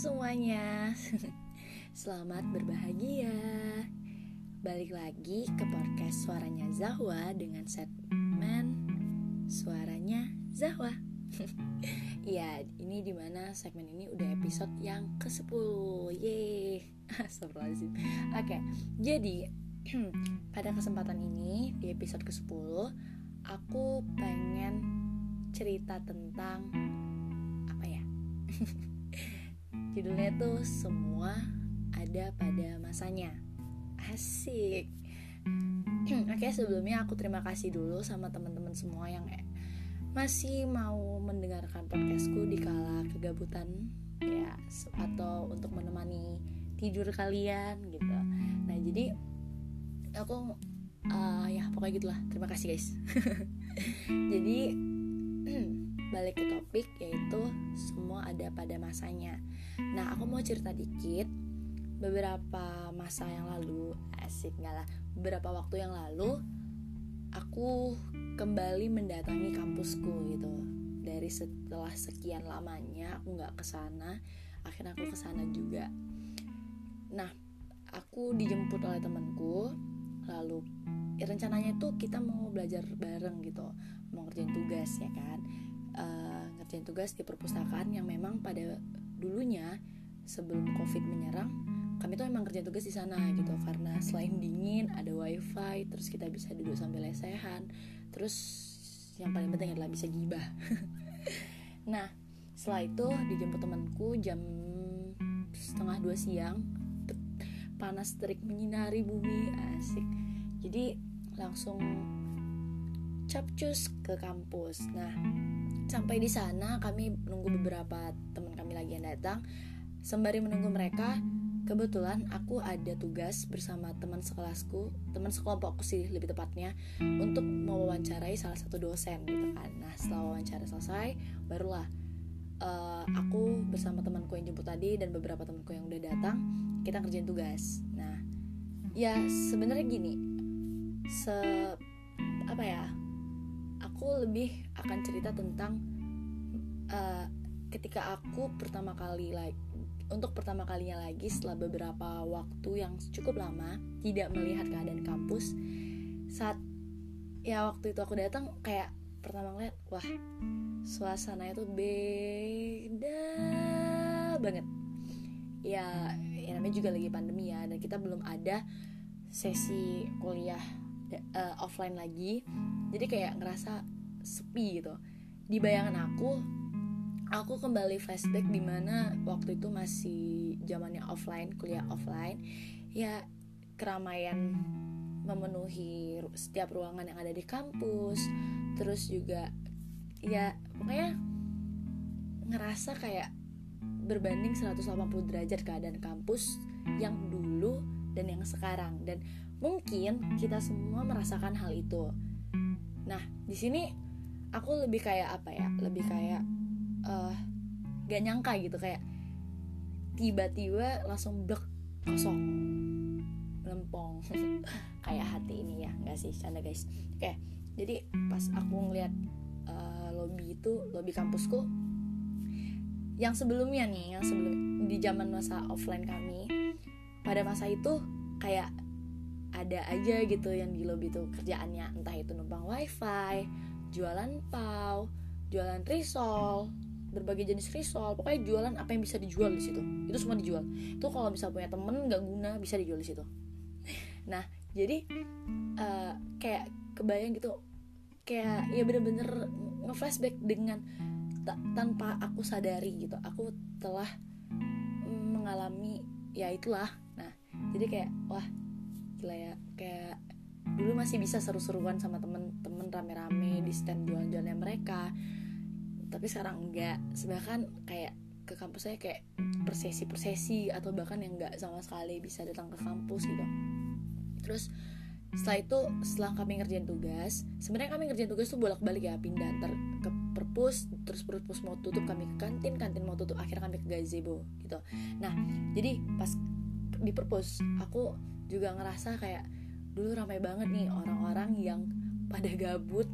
semuanya. Selamat berbahagia. Balik lagi ke podcast Suaranya Zahwa Dengan segmen Suaranya Zahwa. Ya, ini di mana segmen ini udah episode yang ke-10 Yeay. Astagfirullahaladzim. Oke, jadi pada kesempatan ini Di episode ke-10 Aku pengen cerita tentang Apa ya Judulnya tuh semua ada pada masanya. Asik. Oke, sebelumnya aku terima kasih dulu sama teman-teman semua yang masih mau mendengarkan podcastku di kala kegabutan ya atau untuk menemani tidur kalian gitu. Nah, jadi aku uh, ya pokoknya gitulah. Terima kasih guys. jadi balik ke topik yaitu semua ada pada masanya. Nah, aku mau cerita dikit beberapa masa yang lalu, asik nggak lah, beberapa waktu yang lalu aku kembali mendatangi kampusku gitu. Dari setelah sekian lamanya aku nggak ke sana, akhirnya aku ke sana juga. Nah, aku dijemput oleh temanku, lalu ya rencananya tuh kita mau belajar bareng gitu, mau ngerjain tugas ya kan uh, ngerjain tugas di perpustakaan yang memang pada dulunya sebelum covid menyerang kami tuh emang kerja tugas di sana gitu. Karena selain dingin ada wifi terus kita bisa duduk sambil lesehan. Terus yang paling penting adalah bisa gibah. Nah setelah itu dijemput temanku jam setengah dua siang. Panas terik menyinari bumi asik. Jadi langsung capcus ke kampus nah Sampai di sana kami menunggu beberapa teman kami lagi yang datang. Sembari menunggu mereka, kebetulan aku ada tugas bersama teman sekelasku, teman sekelompokku sih lebih tepatnya, untuk mewawancarai salah satu dosen gitu kan. Nah setelah wawancara selesai, barulah uh, aku bersama temanku yang jemput tadi dan beberapa temanku yang udah datang, kita ngerjain tugas. Nah, ya sebenarnya gini, se apa ya aku lebih akan cerita tentang uh, ketika aku pertama kali like untuk pertama kalinya lagi setelah beberapa waktu yang cukup lama tidak melihat keadaan kampus saat ya waktu itu aku datang kayak pertama ngeliat wah suasana itu beda banget. Ya, ya namanya juga lagi pandemi ya dan kita belum ada sesi kuliah uh, offline lagi jadi kayak ngerasa sepi gitu. Di bayangan aku aku kembali flashback di mana waktu itu masih zamannya offline kuliah offline ya keramaian memenuhi setiap ruangan yang ada di kampus terus juga ya pokoknya ngerasa kayak berbanding 180 derajat keadaan kampus yang dulu dan yang sekarang. Dan mungkin kita semua merasakan hal itu. Nah, di sini aku lebih kayak apa ya? Lebih kayak uh, gak nyangka gitu kayak tiba-tiba langsung blek kosong. Lempong. Kayak hati ini ya nggak sih? Canda guys. Oke jadi pas aku ngeliat uh, lobby itu lobby kampusku yang sebelumnya nih yang sebelum di zaman masa offline kami pada masa itu kayak ada aja gitu yang di lobby tuh kerjaannya entah itu numpang wifi jualan pau jualan risol berbagai jenis risol. Pokoknya jualan apa yang bisa dijual di situ. Itu semua dijual. Itu kalau bisa punya temen nggak guna bisa dijual di situ. Nah jadi uh, kayak kebayang gitu kayak ya bener-bener ngeflashback dengan tanpa aku sadari gitu. Aku telah mengalami ya itulah. Nah jadi kayak wah gila ya. Kayak dulu masih bisa seru-seruan sama temen-temen rame-rame di stand jualan-jualannya mereka. Tapi sekarang enggak. Bahkan kayak ke kampus saya kayak persesi-persesi atau bahkan yang enggak sama sekali bisa datang ke kampus gitu. Terus setelah itu setelah kami ngerjain tugas sebenarnya kami ngerjain tugas tuh bolak-balik ya pindah ntar ke perpus terus perpus mau tutup kami ke kantin kantin mau tutup akhirnya kami ke gazebo gitu. Nah jadi pas di perpus aku juga ngerasa kayak dulu ramai banget nih orang-orang yang pada gabut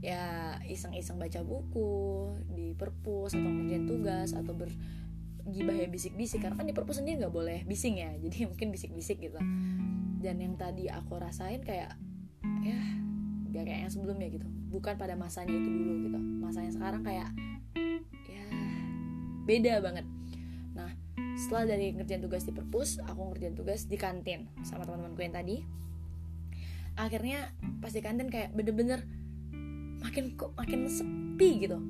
ya iseng-iseng baca buku di perpus atau ngerjain tugas atau ber gibah ya bisik-bisik. Karena kan di perpus sendiri nggak boleh bising ya jadi mungkin bisik-bisik gitu. Dan yang tadi aku rasain kayak ya gak kayak yang sebelumnya gitu. Bukan pada masanya itu dulu gitu. Masanya sekarang kayak ya beda banget setelah dari ngerjain tugas di perpus aku ngerjain tugas di kantin sama teman-temanku yang tadi. Akhirnya pas di kantin kayak bener-bener makin kok makin sepi gitu.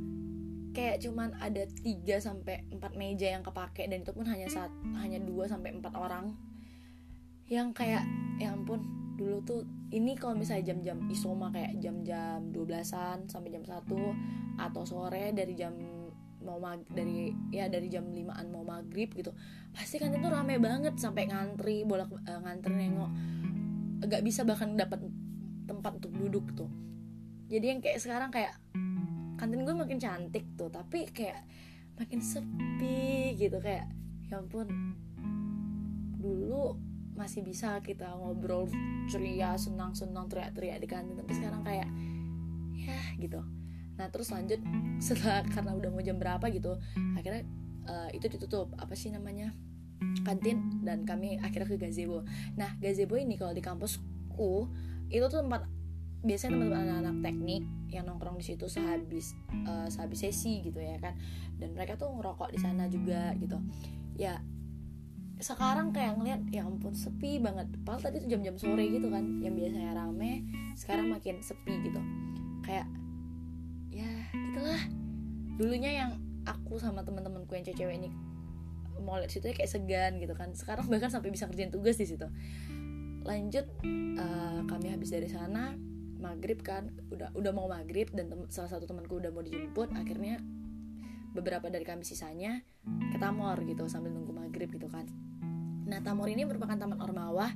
Kayak cuman ada 3 sampai 4 meja yang kepake dan itu pun hanya saat hanya 2 sampai 4 orang. Yang kayak ya ampun dulu tuh ini kalau misalnya jam-jam isoma kayak jam-jam 12-an sampai jam 1 atau sore dari jam mau mag dari ya dari jam 5-an mau maghrib gitu pasti kan itu rame banget sampai ngantri bolak uh, ngantri nengok. Gak bisa bahkan dapat tempat untuk duduk tuh. Jadi yang kayak sekarang kayak kantin gue makin cantik tuh tapi kayak makin sepi gitu kayak ya ampun dulu masih bisa kita ngobrol ceria senang senang teriak teriak di kantin tapi sekarang kayak ya gitu nah terus lanjut setelah karena udah mau jam berapa gitu akhirnya uh, itu ditutup. Apa sih namanya? Kantin dan kami akhirnya ke gazebo. Nah gazebo ini kalau di kampusku itu tuh tempat biasanya teman-teman anak-anak teknik yang nongkrong di situ sehabis uh, sehabis sesi gitu ya kan. Dan mereka tuh ngerokok di sana juga gitu. Ya sekarang kayak ngeliat ya ampun sepi banget. Padahal tadi tuh jam-jam sore gitu kan yang biasanya rame sekarang makin sepi gitu. Kayak ya gitulah. Dulunya yang aku sama teman-temanku yang cewek ini mau lihat situ kayak segan gitu kan. Sekarang bahkan sampai bisa kerjain tugas di situ. Lanjut uh, kami habis dari sana maghrib kan. Udah udah mau maghrib dan salah satu temanku udah mau dijemput. Akhirnya beberapa dari kami sisanya ke Tamor gitu sambil nunggu maghrib gitu kan. Nah Tamor ini merupakan taman ormawa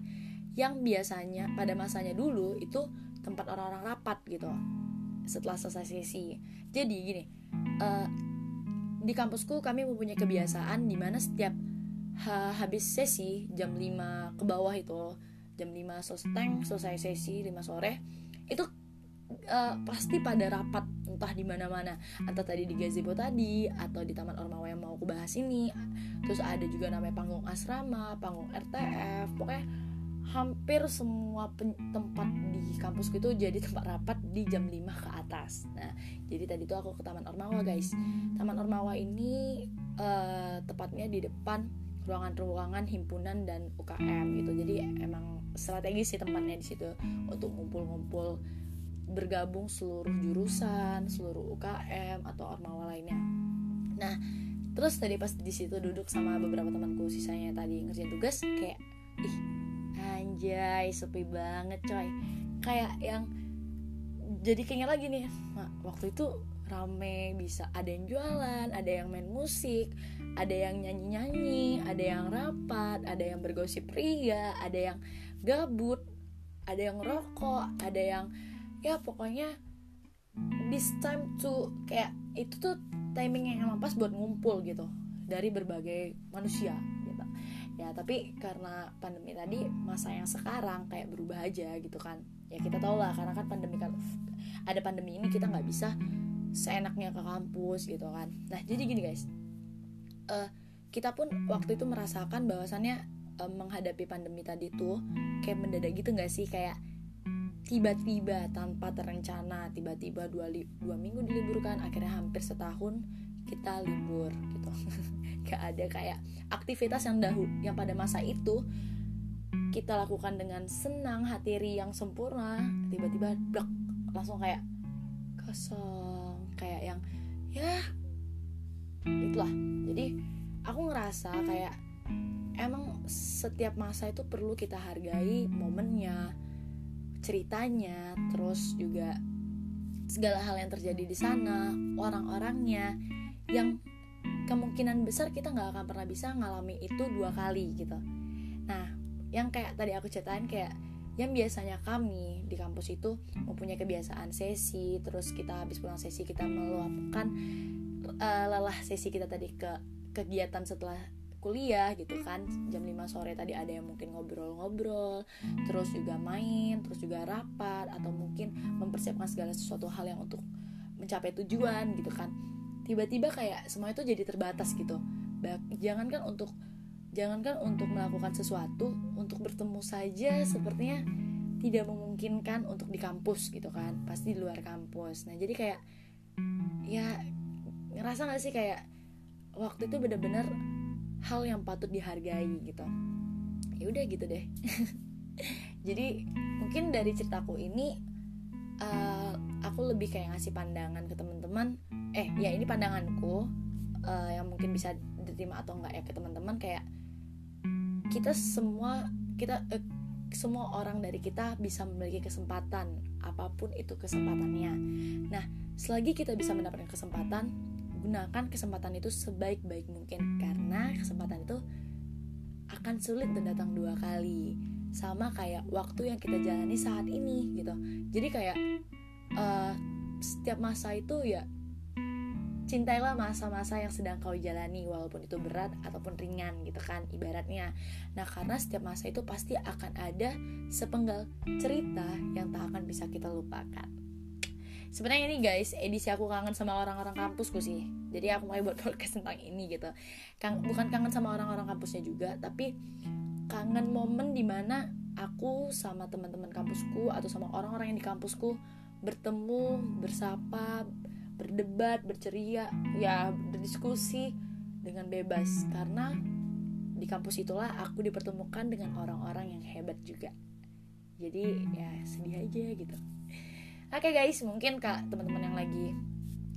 yang biasanya pada masanya dulu itu tempat orang-orang rapat gitu setelah selesai sesi. Jadi gini uh, di kampusku kami mempunyai kebiasaan di mana setiap ha habis sesi jam 5 ke bawah itu jam 5 selesai selesai sesi 5 sore itu uh, pasti pada rapat entah di mana-mana. Entah tadi di gazebo tadi atau di taman ormawa yang mau aku bahas ini. Terus ada juga namanya panggung asrama panggung RTF pokoknya hampir semua tempat di kampusku itu jadi tempat rapat di jam 5 ke atas. Nah jadi tadi tuh aku ke taman ormawa guys. Taman ormawa ini uh, tepatnya di depan ruangan-ruangan himpunan dan UKM gitu. Jadi emang strategis sih tempatnya di situ untuk ngumpul-ngumpul bergabung seluruh jurusan seluruh UKM atau ormawa lainnya. Nah terus tadi pas di situ duduk sama beberapa temanku sisanya tadi ngerjain tugas kayak ih anjay sepi banget coy. Kayak yang jadi kayaknya lagi nih waktu itu rame bisa ada yang jualan ada yang main musik ada yang nyanyi-nyanyi ada yang rapat ada yang bergosip pria ada yang gabut ada yang rokok ada yang ya pokoknya this time to kayak itu tuh timing yang emang pas buat ngumpul gitu dari berbagai manusia ya tapi karena pandemi tadi masa yang sekarang kayak berubah aja gitu kan. Ya kita tau lah karena kan pandemi kan ada pandemi ini kita nggak bisa seenaknya ke kampus gitu kan. Nah jadi gini guys uh, kita pun waktu itu merasakan bahwasannya uh, menghadapi pandemi tadi tuh kayak mendadak gitu nggak sih? Kayak tiba-tiba tanpa terencana tiba-tiba dua, dua minggu diliburkan akhirnya hampir setahun kita libur gitu gak ada kayak aktivitas yang dahulu yang pada masa itu kita lakukan dengan senang hati yang sempurna tiba-tiba blok langsung kayak kosong kayak yang ya itulah. Jadi aku ngerasa kayak emang setiap masa itu perlu kita hargai momennya ceritanya terus juga segala hal yang terjadi di sana orang-orangnya yang kemungkinan besar kita nggak akan pernah bisa ngalami itu dua kali gitu. Nah yang kayak tadi aku ceritain kayak yang biasanya kami di kampus itu mempunyai kebiasaan sesi terus kita habis pulang sesi kita meluapkan uh, lelah sesi kita tadi ke kegiatan setelah kuliah gitu kan. Jam 5 sore tadi ada yang mungkin ngobrol-ngobrol terus juga main terus juga rapat atau mungkin mempersiapkan segala sesuatu hal yang untuk mencapai tujuan gitu kan tiba-tiba kayak semua itu jadi terbatas gitu. Jangankan untuk jangankan untuk melakukan sesuatu untuk bertemu saja sepertinya tidak memungkinkan untuk di kampus gitu kan pasti di luar kampus. Nah jadi kayak ya ngerasa gak sih kayak waktu itu bener-bener hal yang patut dihargai gitu. Ya udah gitu deh. Jadi mungkin dari ceritaku ini uh, aku lebih kayak ngasih pandangan ke teman-teman eh ya ini pandanganku uh, yang mungkin bisa diterima atau enggak ya ke teman-teman kayak kita semua kita uh, semua orang dari kita bisa memiliki kesempatan apa pun itu kesempatannya. Nah selagi kita bisa mendapatkan kesempatan gunakan kesempatan itu sebaik-baik mungkin karena kesempatan itu akan sulit dan datang dua kali. Sama kayak waktu yang kita jalani saat ini gitu. Jadi kayak uh, setiap masa itu ya cintailah masa-masa yang sedang kau jalani walaupun itu berat ataupun ringan gitu kan ibaratnya. Nah karena setiap masa itu pasti akan ada sepenggal cerita yang tak akan bisa kita lupakan. Sebenarnya ini guys edisi aku kangen sama orang-orang kampusku sih. Jadi aku mau buat podcast tentang ini gitu. Kang, bukan kangen sama orang-orang kampusnya juga tapi kangen momen di mana aku sama teman-teman kampusku atau sama orang-orang yang di kampusku bertemu bersapa berdebat berceria ya berdiskusi dengan bebas karena di kampus itulah aku dipertemukan dengan orang-orang yang hebat juga jadi ya sedih aja gitu Oke okay guys, mungkin kak teman-teman yang lagi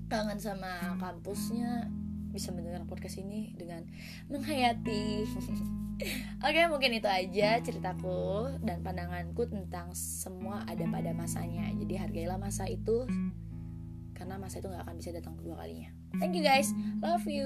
kangen sama kampusnya bisa mendengar podcast ini dengan menghayati. Oke, okay, mungkin itu aja ceritaku dan pandanganku tentang semua ada pada masanya. Jadi hargailah masa itu karena masa itu nggak akan bisa datang kedua kalinya. Thank you guys, love you.